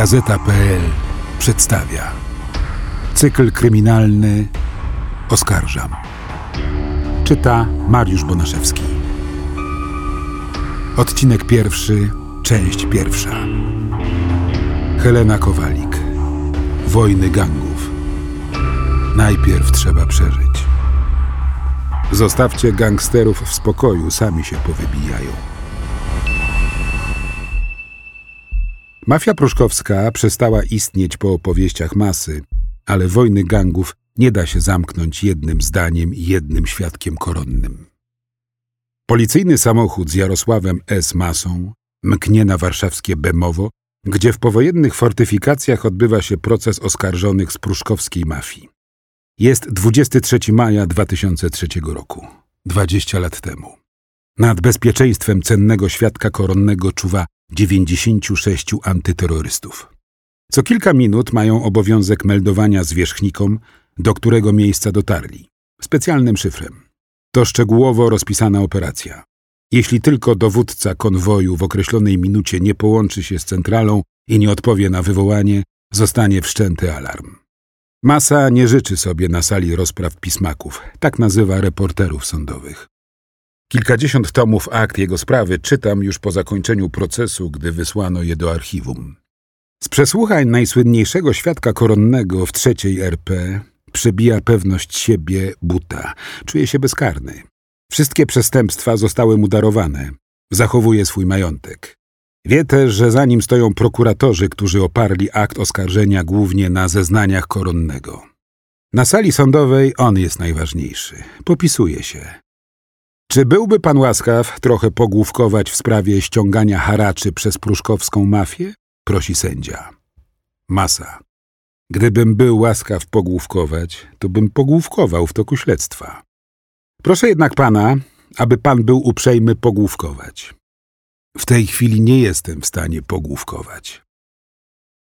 Gazeta.pl przedstawia cykl kryminalny Oskarżam. Czyta Mariusz Bonaszewski. Odcinek pierwszy, część pierwsza. Helena Kowalik. Wojny gangów. Najpierw trzeba przeżyć. Zostawcie gangsterów w spokoju, sami się powybijają. Mafia pruszkowska przestała istnieć po opowieściach masy, ale wojny gangów nie da się zamknąć jednym zdaniem i jednym świadkiem koronnym. Policyjny samochód z Jarosławem S. Masą mknie na warszawskie Bemowo, gdzie w powojennych fortyfikacjach odbywa się proces oskarżonych z pruszkowskiej mafii. Jest 23 maja 2003 roku, 20 lat temu. Nad bezpieczeństwem cennego świadka koronnego czuwa 96 antyterrorystów. Co kilka minut mają obowiązek meldowania zwierzchnikom, do którego miejsca dotarli, specjalnym szyfrem. To szczegółowo rozpisana operacja. Jeśli tylko dowódca konwoju w określonej minucie nie połączy się z centralą i nie odpowie na wywołanie, zostanie wszczęty alarm. Masa nie życzy sobie na sali rozpraw pismaków, tak nazywa reporterów sądowych. Kilkadziesiąt tomów akt jego sprawy czytam już po zakończeniu procesu, gdy wysłano je do archiwum. Z przesłuchań najsłynniejszego świadka koronnego w trzeciej RP przebija pewność siebie buta. Czuje się bezkarny. Wszystkie przestępstwa zostały mu darowane. Zachowuje swój majątek. Wie też, że za nim stoją prokuratorzy, którzy oparli akt oskarżenia głównie na zeznaniach koronnego. Na sali sądowej on jest najważniejszy. Popisuje się. Czy byłby pan łaskaw trochę pogłówkować w sprawie ściągania haraczy przez pruszkowską mafię? Prosi sędzia. Masa. Gdybym był łaskaw pogłówkować, to bym pogłówkował w toku śledztwa. Proszę jednak pana, aby pan był uprzejmy pogłówkować. W tej chwili nie jestem w stanie pogłówkować.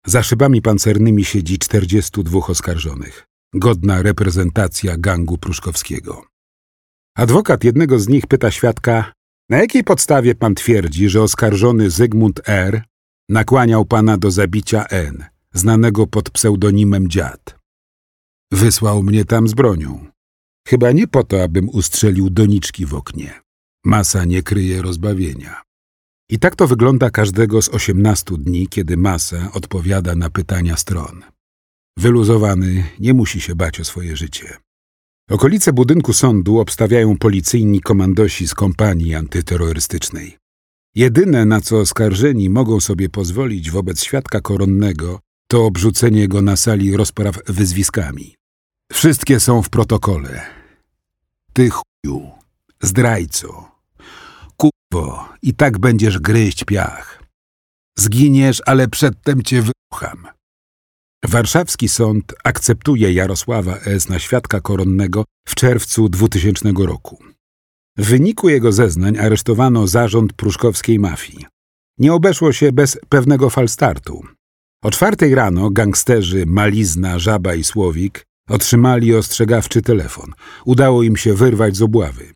Za szybami pancernymi siedzi 42 oskarżonych. Godna reprezentacja gangu pruszkowskiego. Adwokat jednego z nich pyta świadka, na jakiej podstawie pan twierdzi, że oskarżony Zygmunt R. nakłaniał pana do zabicia N., znanego pod pseudonimem Dziad. Wysłał mnie tam z bronią. Chyba nie po to, abym ustrzelił doniczki w oknie. Masa nie kryje rozbawienia. I tak to wygląda każdego z osiemnastu dni, kiedy masa odpowiada na pytania stron. Wyluzowany nie musi się bać o swoje życie. Okolice budynku sądu obstawiają policyjni komandosi z kompanii antyterrorystycznej. Jedyne, na co oskarżeni mogą sobie pozwolić wobec świadka koronnego, to obrzucenie go na sali rozpraw wyzwiskami. Wszystkie są w protokole. Ty chuju, zdrajco, kurwo, i tak będziesz gryźć piach. Zginiesz, ale przedtem cię wyrucham. Warszawski sąd akceptuje Jarosława S. na świadka koronnego w czerwcu 2000 roku. W wyniku jego zeznań aresztowano zarząd pruszkowskiej mafii. Nie obeszło się bez pewnego falstartu. O czwartej rano gangsterzy Malizna, Żaba i Słowik otrzymali ostrzegawczy telefon. Udało im się wyrwać z obławy.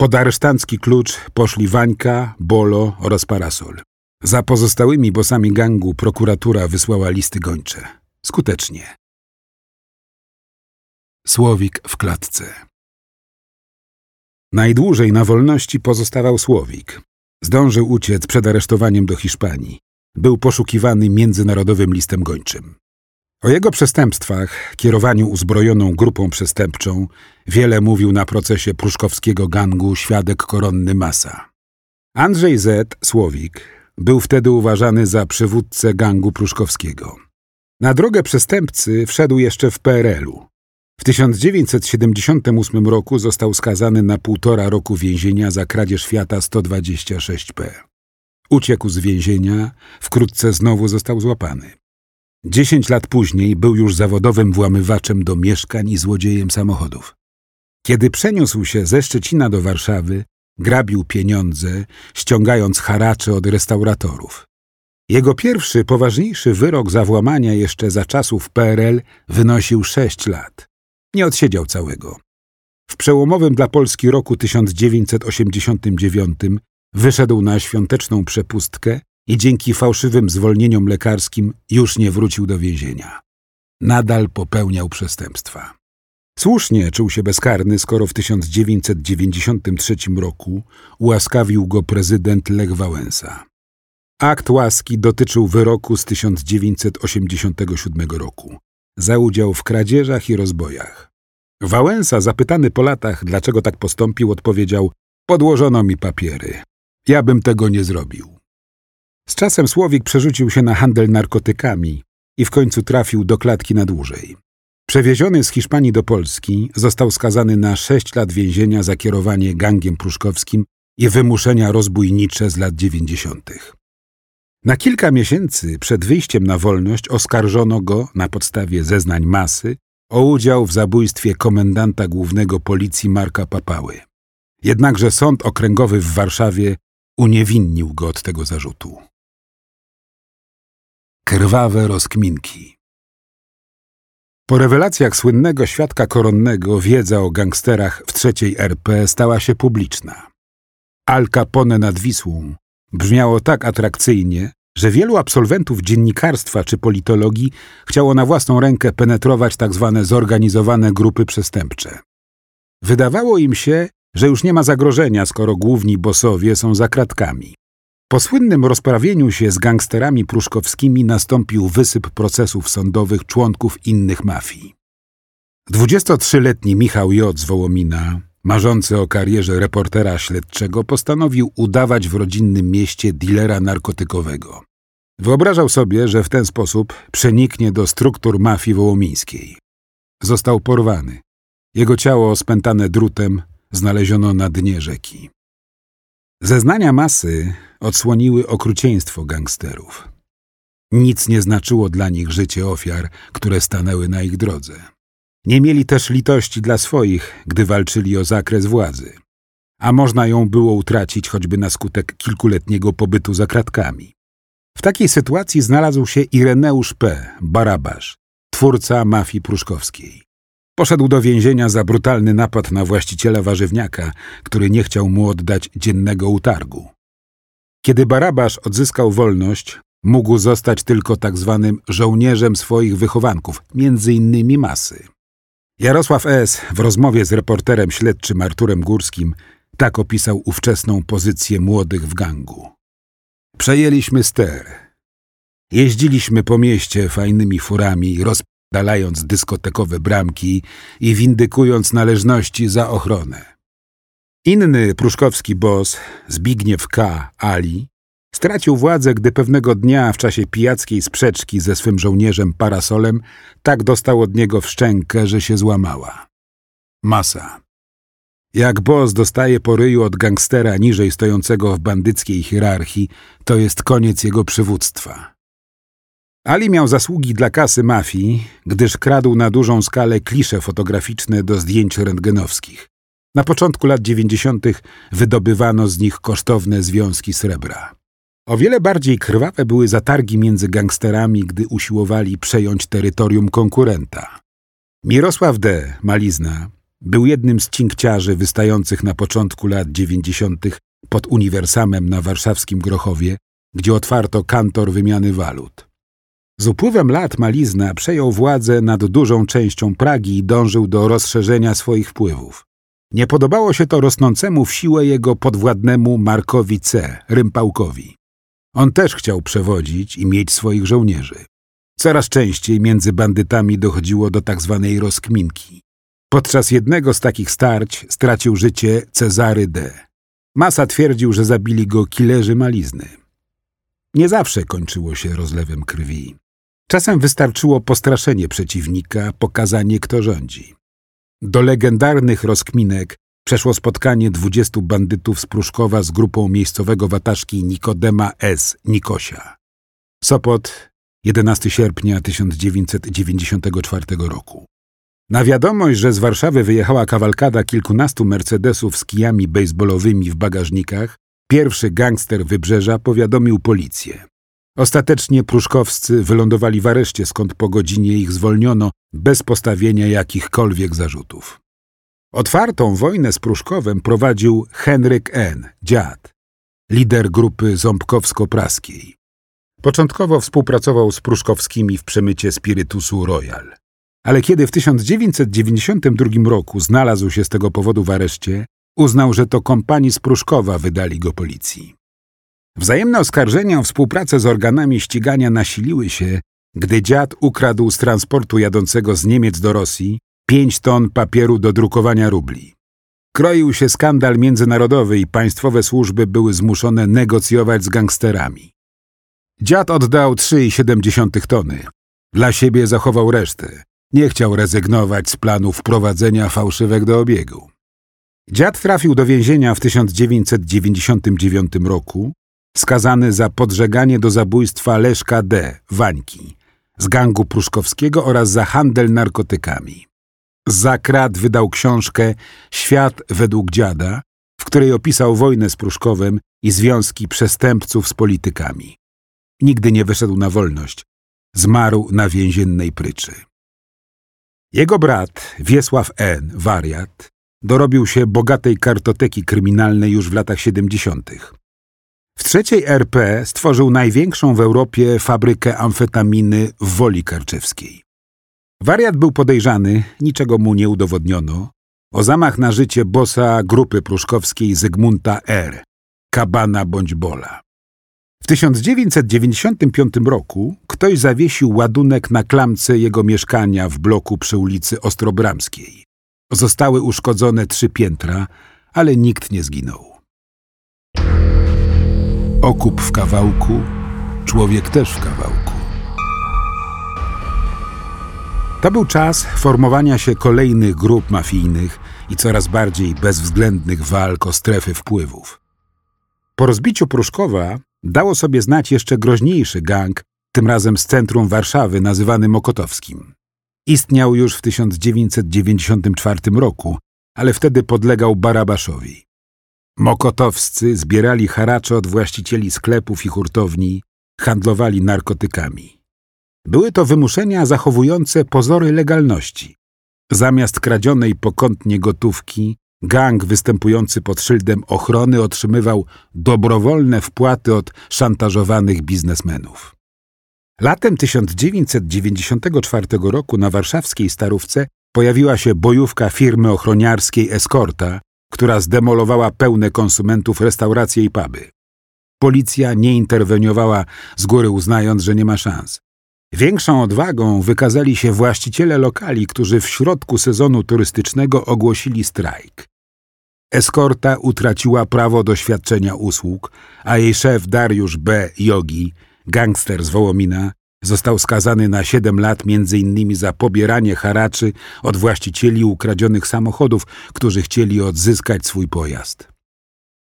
Pod aresztancki klucz poszli Wańka, Bolo oraz Parasol. Za pozostałymi bosami gangu prokuratura wysłała listy gończe. Skutecznie. Słowik w klatce. Najdłużej na wolności pozostawał Słowik. Zdążył uciec przed aresztowaniem do Hiszpanii. Był poszukiwany międzynarodowym listem gończym. O jego przestępstwach, kierowaniu uzbrojoną grupą przestępczą, wiele mówił na procesie pruszkowskiego gangu świadek koronny Masa. Andrzej Z. Słowik był wtedy uważany za przywódcę gangu pruszkowskiego. Na drogę przestępcy wszedł jeszcze w PRL-u. W 1978 roku został skazany na półtora roku więzienia za kradzież Fiata 126P. Uciekł z więzienia, wkrótce znowu został złapany. Dziesięć lat później był już zawodowym włamywaczem do mieszkań i złodziejem samochodów. Kiedy przeniósł się ze Szczecina do Warszawy, grabił pieniądze, ściągając haracze od restauratorów. Jego pierwszy, poważniejszy wyrok za włamania jeszcze za czasów PRL wynosił sześć lat. Nie odsiedział całego. W przełomowym dla Polski roku 1989 wyszedł na świąteczną przepustkę i dzięki fałszywym zwolnieniom lekarskim już nie wrócił do więzienia. Nadal popełniał przestępstwa. Słusznie czuł się bezkarny, skoro w 1993 roku ułaskawił go prezydent Lech Wałęsa. Akt łaski dotyczył wyroku z 1987 roku za udział w kradzieżach i rozbojach. Wałęsa, zapytany po latach, dlaczego tak postąpił, odpowiedział: Podłożono mi papiery. Ja bym tego nie zrobił. Z czasem Słowik przerzucił się na handel narkotykami i w końcu trafił do klatki na dłużej. Przewieziony z Hiszpanii do Polski, został skazany na sześć lat więzienia za kierowanie gangiem pruszkowskim i wymuszenia rozbójnicze z lat dziewięćdziesiątych. Na kilka miesięcy przed wyjściem na wolność oskarżono go na podstawie zeznań masy o udział w zabójstwie komendanta głównego policji Marka Papały. Jednakże sąd okręgowy w Warszawie uniewinnił go od tego zarzutu. Krwawe rozkminki Po rewelacjach słynnego świadka koronnego wiedza o gangsterach w trzeciej RP stała się publiczna. Al Capone nad Wisłą brzmiało tak atrakcyjnie, że wielu absolwentów dziennikarstwa czy politologii chciało na własną rękę penetrować tzw. Tak zorganizowane grupy przestępcze. Wydawało im się, że już nie ma zagrożenia, skoro główni bosowie są za kratkami. Po słynnym rozprawieniu się z gangsterami pruszkowskimi nastąpił wysyp procesów sądowych członków innych mafii. 23-letni Michał J. z Wołomina, marzący o karierze reportera śledczego, postanowił udawać w rodzinnym mieście dilera narkotykowego. Wyobrażał sobie, że w ten sposób przeniknie do struktur mafii wołomińskiej. Został porwany. Jego ciało spętane drutem znaleziono na dnie rzeki. Zeznania masy odsłoniły okrucieństwo gangsterów. Nic nie znaczyło dla nich życie ofiar, które stanęły na ich drodze. Nie mieli też litości dla swoich, gdy walczyli o zakres władzy. A można ją było utracić choćby na skutek kilkuletniego pobytu za kratkami. W takiej sytuacji znalazł się Ireneusz P., Barabasz, twórca mafii pruszkowskiej. Poszedł do więzienia za brutalny napad na właściciela warzywniaka, który nie chciał mu oddać dziennego utargu. Kiedy Barabasz odzyskał wolność, mógł zostać tylko tak zwanym żołnierzem swoich wychowanków, między innymi masy. Jarosław S. w rozmowie z reporterem śledczym Arturem Górskim tak opisał ówczesną pozycję młodych w gangu. Przejęliśmy ster. Jeździliśmy po mieście fajnymi furami, rozpalając dyskotekowe bramki i windykując należności za ochronę. Inny pruszkowski boss, Zbigniew K. Ali, stracił władzę, gdy pewnego dnia w czasie pijackiej sprzeczki ze swym żołnierzem parasolem tak dostał od niego w szczękę, że się złamała. Masa. Jak boss dostaje po ryju od gangstera niżej stojącego w bandyckiej hierarchii, to jest koniec jego przywództwa. Ali miał zasługi dla kasy mafii, gdyż kradł na dużą skalę klisze fotograficzne do zdjęć rentgenowskich. Na początku lat dziewięćdziesiątych wydobywano z nich kosztowne związki srebra. O wiele bardziej krwawe były zatargi między gangsterami, gdy usiłowali przejąć terytorium konkurenta. Mirosław D., Malizna, był jednym z cinkciarzy wystających na początku lat dziewięćdziesiątych pod uniwersamem na warszawskim Grochowie, gdzie otwarto kantor wymiany walut. Z upływem lat Malizna przejął władzę nad dużą częścią Pragi i dążył do rozszerzenia swoich wpływów. Nie podobało się to rosnącemu w siłę jego podwładnemu Markowi C., Rympałkowi. On też chciał przewodzić i mieć swoich żołnierzy. Coraz częściej między bandytami dochodziło do tak zwanej rozkminki. Podczas jednego z takich starć stracił życie Cezary D. Masa twierdził, że zabili go killerzy malizny. Nie zawsze kończyło się rozlewem krwi. Czasem wystarczyło postraszenie przeciwnika, pokazanie kto rządzi. Do legendarnych rozkminek przeszło spotkanie dwudziestu bandytów z Pruszkowa z grupą miejscowego wataszki Nikodema S. Nikosia. Sopot, 11 sierpnia 1994 roku. Na wiadomość, że z Warszawy wyjechała kawalkada kilkunastu Mercedesów z kijami baseballowymi w bagażnikach, pierwszy gangster wybrzeża powiadomił policję. Ostatecznie pruszkowscy wylądowali w areszcie, skąd po godzinie ich zwolniono bez postawienia jakichkolwiek zarzutów. Otwartą wojnę z Pruszkowem prowadził Henryk N., dziad, lider grupy ząbkowsko-praskiej. Początkowo współpracował z Pruszkowskimi w przemycie spirytusu Royal. Ale kiedy w 1992 roku znalazł się z tego powodu w areszcie, uznał, że to kompanii z Pruszkowa wydali go policji. Wzajemne oskarżenia o współpracę z organami ścigania nasiliły się, gdy dziad ukradł z transportu jadącego z Niemiec do Rosji pięć ton papieru do drukowania rubli. Kroił się skandal międzynarodowy i państwowe służby były zmuszone negocjować z gangsterami. Dziad oddał 3,7 tony. Dla siebie zachował resztę. Nie chciał rezygnować z planu wprowadzenia fałszywek do obiegu. Dziad trafił do więzienia w 1999 roku, skazany za podżeganie do zabójstwa Leszka D., Wańki, z gangu pruszkowskiego oraz za handel narkotykami. Za krat wydał książkę Świat według dziada, w której opisał wojnę z Pruszkowem i związki przestępców z politykami. Nigdy nie wyszedł na wolność. Zmarł na więziennej pryczy. Jego brat, Wiesław N., wariat, dorobił się bogatej kartoteki kryminalnej już w latach 70. W trzeciej RP stworzył największą w Europie fabrykę amfetaminy w Woli Karczewskiej. Wariat był podejrzany, niczego mu nie udowodniono, o zamach na życie bossa grupy pruszkowskiej Zygmunta R., Kabana bądź Bola. W 1995 roku ktoś zawiesił ładunek na klamce jego mieszkania w bloku przy ulicy Ostrobramskiej. Zostały uszkodzone trzy piętra, ale nikt nie zginął. Okup w kawałku, człowiek też w kawałku. To był czas formowania się kolejnych grup mafijnych i coraz bardziej bezwzględnych walk o strefy wpływów. Po rozbiciu Pruszkowa dało sobie znać jeszcze groźniejszy gang, tym razem z centrum Warszawy, nazywany Mokotowskim. Istniał już w 1994 roku, ale wtedy podlegał Barabaszowi. Mokotowscy zbierali haracze od właścicieli sklepów i hurtowni, handlowali narkotykami. Były to wymuszenia zachowujące pozory legalności. Zamiast kradzionej pokątnie gotówki, gang występujący pod szyldem ochrony otrzymywał dobrowolne wpłaty od szantażowanych biznesmenów. Latem 1994 roku na warszawskiej Starówce pojawiła się bojówka firmy ochroniarskiej Eskorta, która zdemolowała pełne konsumentów restauracje i puby. Policja nie interweniowała z góry uznając, że nie ma szans. Większą odwagą wykazali się właściciele lokali, którzy w środku sezonu turystycznego ogłosili strajk. Eskorta utraciła prawo do świadczenia usług, a jej szef Dariusz B. Jogi, gangster z Wołomina, został skazany na 7 lat innymi za pobieranie haraczy od właścicieli ukradzionych samochodów, którzy chcieli odzyskać swój pojazd.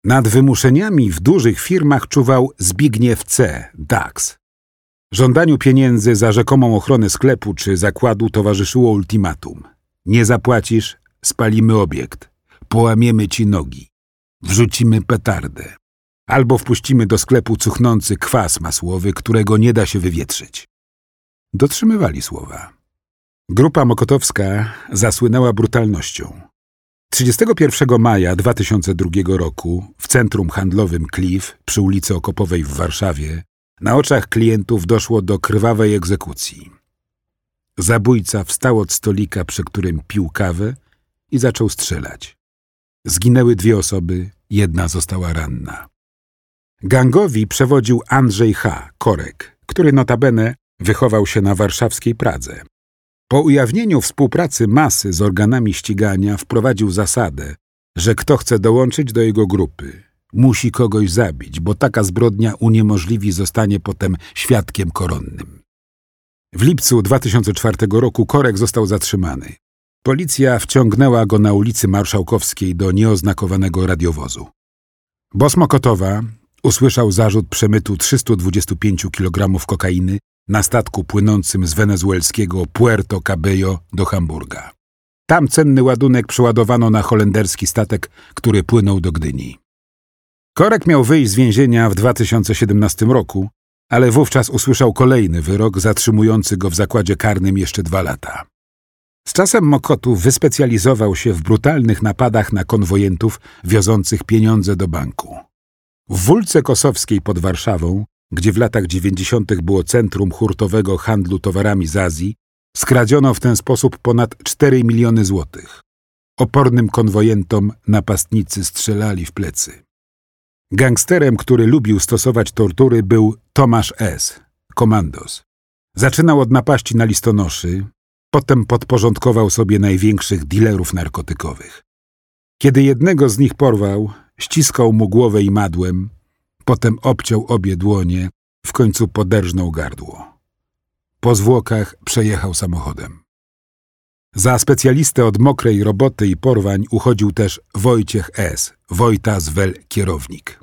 Nad wymuszeniami w dużych firmach czuwał Zbigniew C., DAX. Żądaniu pieniędzy za rzekomą ochronę sklepu czy zakładu towarzyszyło ultimatum. Nie zapłacisz, spalimy obiekt, połamiemy ci nogi, wrzucimy petardę. Albo wpuścimy do sklepu cuchnący kwas masłowy, którego nie da się wywietrzyć. Dotrzymywali słowa. Grupa Mokotowska zasłynęła brutalnością. 31 maja 2002 roku w centrum handlowym Cliff przy ulicy Okopowej w Warszawie na oczach klientów doszło do krwawej egzekucji. Zabójca wstał od stolika, przy którym pił kawę i zaczął strzelać. Zginęły dwie osoby, jedna została ranna. Gangowi przewodził Andrzej H., Korek, który notabene wychował się na warszawskiej Pradze. Po ujawnieniu współpracy masy z organami ścigania wprowadził zasadę, że kto chce dołączyć do jego grupy, musi kogoś zabić, bo taka zbrodnia uniemożliwi zostanie potem świadkiem koronnym. W lipcu 2004 roku Korek został zatrzymany. Policja wciągnęła go na ulicy Marszałkowskiej do nieoznakowanego radiowozu. Bos Mokotowa usłyszał zarzut przemytu 325 kg kokainy na statku płynącym z wenezuelskiego Puerto Cabello do Hamburga. Tam cenny ładunek przeładowano na holenderski statek, który płynął do Gdyni. Korek miał wyjść z więzienia w 2017 roku, ale wówczas usłyszał kolejny wyrok zatrzymujący go w zakładzie karnym jeszcze dwa lata. Z czasem Mokotu wyspecjalizował się w brutalnych napadach na konwojentów wiozących pieniądze do banku. W Wólce Kosowskiej pod Warszawą gdzie w latach dziewięćdziesiątych było centrum hurtowego handlu towarami z Azji, skradziono w ten sposób ponad 4 miliony złotych. Opornym konwojentom napastnicy strzelali w plecy. Gangsterem, który lubił stosować tortury, był Tomasz S., komandos. Zaczynał od napaści na listonoszy, potem podporządkował sobie największych dealerów narkotykowych. Kiedy jednego z nich porwał, ściskał mu głowę i madłem, potem obciął obie dłonie, w końcu poderżnął gardło. Po zwłokach przejechał samochodem. Za specjalistę od mokrej roboty i porwań uchodził też Wojciech S., Wojta Zwel kierownik.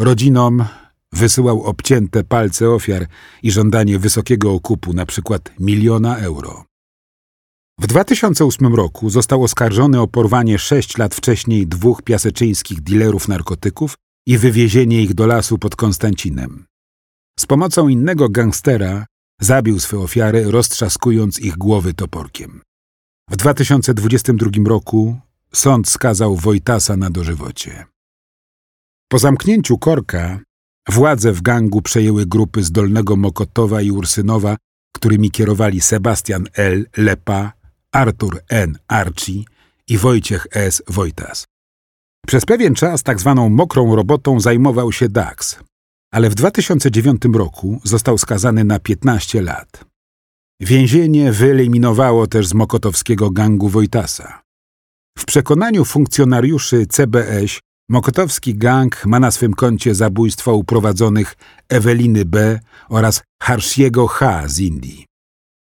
Rodzinom wysyłał obcięte palce ofiar i żądanie wysokiego okupu, na przykład miliona euro. W 2008 roku został oskarżony o porwanie sześć lat wcześniej dwóch piaseczyńskich dilerów narkotyków i wywiezienie ich do lasu pod Konstancinem. Z pomocą innego gangstera zabił swe ofiary, roztrzaskując ich głowy toporkiem. W 2022 roku sąd skazał Wojtasa na dożywocie. Po zamknięciu Korka władze w gangu przejęły grupy z Dolnego Mokotowa i Ursynowa, którymi kierowali Sebastian L. Lepa, Artur N. Archie i Wojciech S. Wojtas. Przez pewien czas tak zwaną mokrą robotą zajmował się Dax, ale w 2009 roku został skazany na 15 lat. Więzienie wyeliminowało też z mokotowskiego gangu Wojtasa. W przekonaniu funkcjonariuszy CBS Mokotowski gang ma na swym koncie zabójstwa uprowadzonych Eweliny B. oraz Harshiego H. z Indii.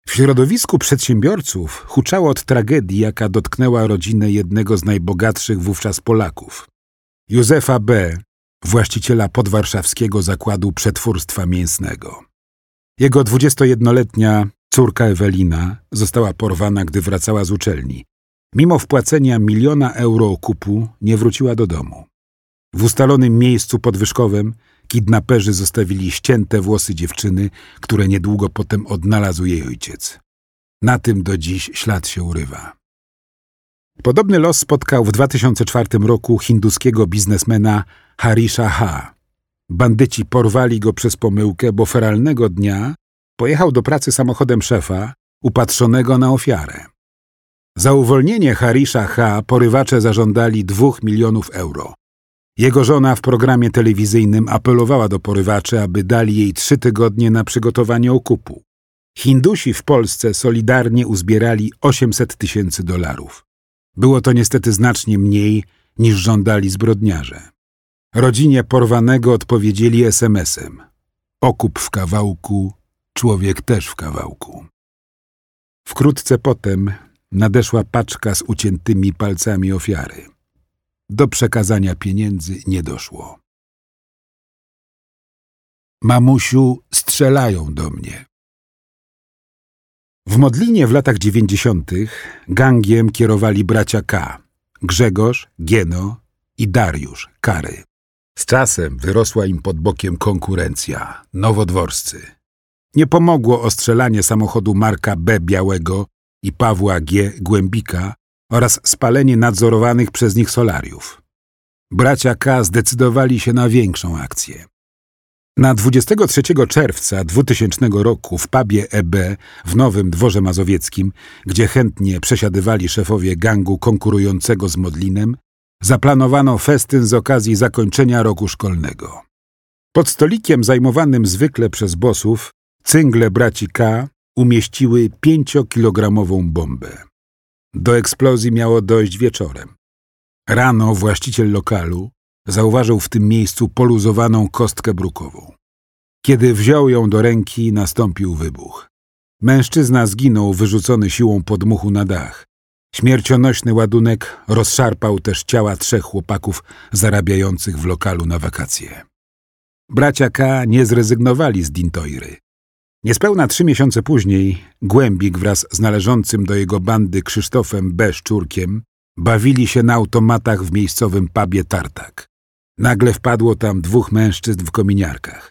W środowisku przedsiębiorców huczało od tragedii, jaka dotknęła rodzinę jednego z najbogatszych wówczas Polaków. Józefa B., właściciela podwarszawskiego zakładu przetwórstwa mięsnego. Jego 21-letnia córka Ewelina została porwana, gdy wracała z uczelni. Mimo wpłacenia miliona euro okupu nie wróciła do domu. W ustalonym miejscu podwyżkowym kidnaperzy zostawili ścięte włosy dziewczyny, które niedługo potem odnalazł jej ojciec. Na tym do dziś ślad się urywa. Podobny los spotkał w 2004 roku hinduskiego biznesmena Harisha H. Bandyci porwali go przez pomyłkę, bo feralnego dnia pojechał do pracy samochodem szefa, upatrzonego na ofiarę. Za uwolnienie Harisha H. porywacze zażądali dwóch milionów euro. Jego żona w programie telewizyjnym apelowała do porywaczy, aby dali jej trzy tygodnie na przygotowanie okupu. Hindusi w Polsce solidarnie uzbierali 800 tysięcy dolarów. Było to niestety znacznie mniej niż żądali zbrodniarze. Rodzinie porwanego odpowiedzieli SMS-em. Okup w kawałku, człowiek też w kawałku. Wkrótce potem nadeszła paczka z uciętymi palcami ofiary. Do przekazania pieniędzy nie doszło. Mamusiu, strzelają do mnie. W Modlinie w latach dziewięćdziesiątych gangiem kierowali bracia K. Grzegorz, Gieno i Dariusz, Kary. Z czasem wyrosła im pod bokiem konkurencja, nowodworscy. Nie pomogło ostrzelanie samochodu Marka B. Białego i Pawła G. Głębika oraz spalenie nadzorowanych przez nich solariów. Bracia K. zdecydowali się na większą akcję. Na 23 czerwca 2000 roku w pubie EB w Nowym Dworze Mazowieckim, gdzie chętnie przesiadywali szefowie gangu konkurującego z Modlinem, zaplanowano festyn z okazji zakończenia roku szkolnego. Pod stolikiem zajmowanym zwykle przez bosów, cyngle braci K umieściły pięciokilogramową bombę. Do eksplozji miało dojść wieczorem. Rano właściciel lokalu zauważył w tym miejscu poluzowaną kostkę brukową. Kiedy wziął ją do ręki, nastąpił wybuch. Mężczyzna zginął wyrzucony siłą podmuchu na dach. Śmiercionośny ładunek rozszarpał też ciała trzech chłopaków zarabiających w lokalu na wakacje. Bracia K. nie zrezygnowali z Dintoiry. Niespełna trzy miesiące później Głębik wraz z należącym do jego bandy Krzysztofem B. Szczurkiem bawili się na automatach w miejscowym pubie Tartak. Nagle wpadło tam dwóch mężczyzn w kominiarkach.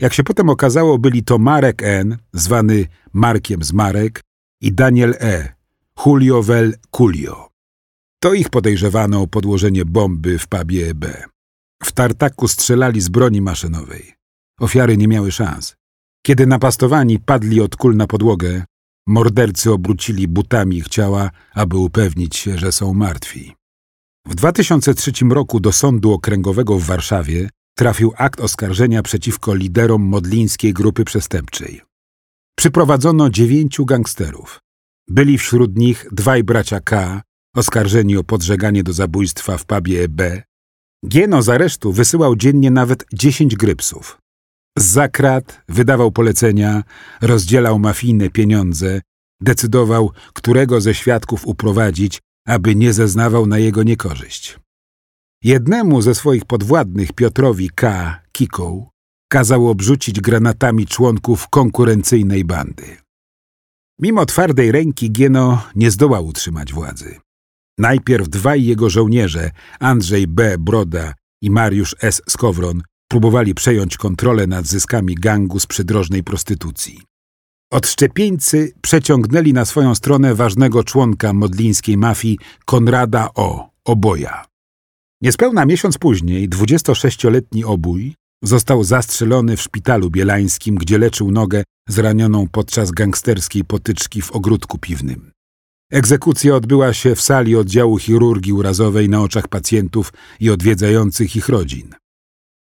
Jak się potem okazało, byli to Marek N., zwany Markiem z Marek, i Daniel E., Julio Vel Culio. To ich podejrzewano o podłożenie bomby w pubie EB. W Tartaku strzelali z broni maszynowej. Ofiary nie miały szans. Kiedy napastowani padli od kul na podłogę, mordercy obrócili butami ich ciała, aby upewnić się, że są martwi. W 2003 roku do Sądu Okręgowego w Warszawie trafił akt oskarżenia przeciwko liderom modlińskiej grupy przestępczej. Przyprowadzono dziewięciu gangsterów. Byli wśród nich dwaj bracia K, oskarżeni o podżeganie do zabójstwa w pubie B. Gieno z aresztu wysyłał dziennie nawet dziesięć grypsów. Zakrat wydawał polecenia, rozdzielał mafijne pieniądze, decydował, którego ze świadków uprowadzić, aby nie zeznawał na jego niekorzyść. Jednemu ze swoich podwładnych, Piotrowi K. Kiką, kazał obrzucić granatami członków konkurencyjnej bandy. Mimo twardej ręki Gieno nie zdołał utrzymać władzy. Najpierw dwaj jego żołnierze, Andrzej B. Broda i Mariusz S. Skowron, próbowali przejąć kontrolę nad zyskami gangu z przydrożnej prostytucji. Odszczepieńcy przeciągnęli na swoją stronę ważnego członka modlińskiej mafii Konrada O. Oboja. Niespełna miesiąc później 26-letni obój został zastrzelony w szpitalu bielańskim, gdzie leczył nogę zranioną podczas gangsterskiej potyczki w ogródku piwnym. Egzekucja odbyła się w sali oddziału chirurgii urazowej na oczach pacjentów i odwiedzających ich rodzin.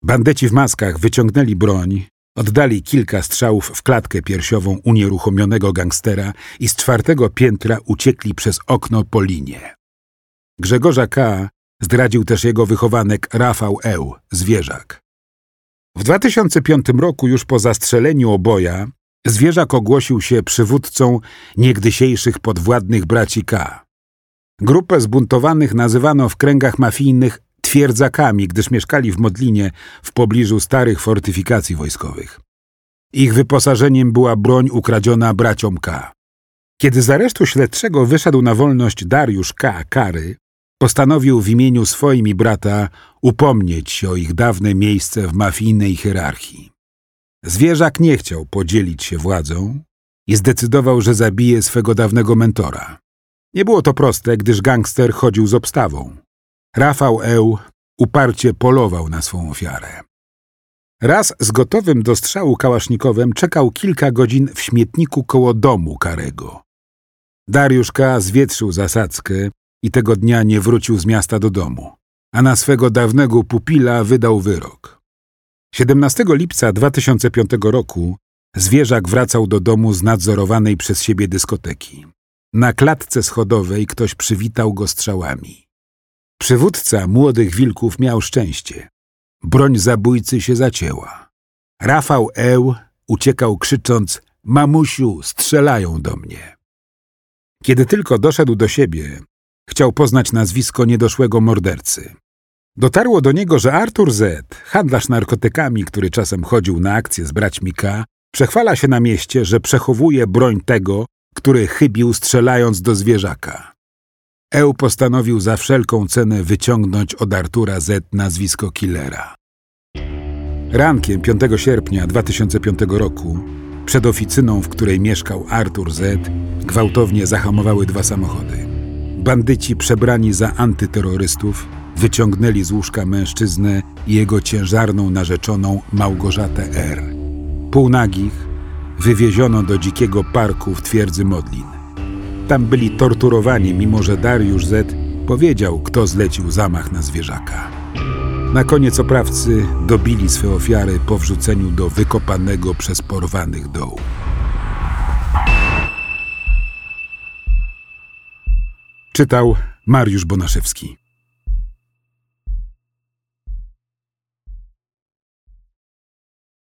Bandyci w maskach wyciągnęli broń, oddali kilka strzałów w klatkę piersiową unieruchomionego gangstera i z czwartego piętra uciekli przez okno po linie. Grzegorza K. zdradził też jego wychowanek Rafał Eł, zwierzak. W 2005 roku, już po zastrzeleniu oboja, zwierzak ogłosił się przywódcą niegdysiejszych podwładnych braci K. Grupę zbuntowanych nazywano w kręgach mafijnych twierdzakami, gdyż mieszkali w Modlinie w pobliżu starych fortyfikacji wojskowych. Ich wyposażeniem była broń ukradziona braciom K. Kiedy z aresztu śledczego wyszedł na wolność Dariusz K. Kary, postanowił w imieniu swoim i brata upomnieć się o ich dawne miejsce w mafijnej hierarchii. Zwierzak nie chciał podzielić się władzą i zdecydował, że zabije swego dawnego mentora. Nie było to proste, gdyż gangster chodził z obstawą. Rafał Eł uparcie polował na swą ofiarę. Raz z gotowym do strzału kałasznikowem czekał kilka godzin w śmietniku koło domu Karego. Dariusz K. zwietrzył zasadzkę i tego dnia nie wrócił z miasta do domu, a na swego dawnego pupila wydał wyrok. 17 lipca 2005 roku zwierzak wracał do domu z nadzorowanej przez siebie dyskoteki. Na klatce schodowej ktoś przywitał go strzałami. Przywódca młodych wilków miał szczęście. Broń zabójcy się zacięła. Rafał Eł uciekał krzycząc Mamusiu, strzelają do mnie. Kiedy tylko doszedł do siebie, chciał poznać nazwisko niedoszłego mordercy. Dotarło do niego, że Artur Z., handlarz narkotykami, który czasem chodził na akcje z braćmi K., przechwala się na mieście, że przechowuje broń tego, który chybił strzelając do zwierzaka. Eł postanowił za wszelką cenę wyciągnąć od Artura Z. nazwisko killera. Rankiem 5 sierpnia 2005 roku przed oficyną, w której mieszkał Artur Z., gwałtownie zahamowały dwa samochody. Bandyci przebrani za antyterrorystów wyciągnęli z łóżka mężczyznę i jego ciężarną narzeczoną Małgorzatę R. Półnagich wywieziono do dzikiego parku w twierdzy Modlin. Tam byli torturowani, mimo że Dariusz Z. powiedział, kto zlecił zamach na zwierzaka. Na koniec oprawcy dobili swe ofiary po wrzuceniu do wykopanego przez porwanych dołu. Czytał Mariusz Bonaszewski.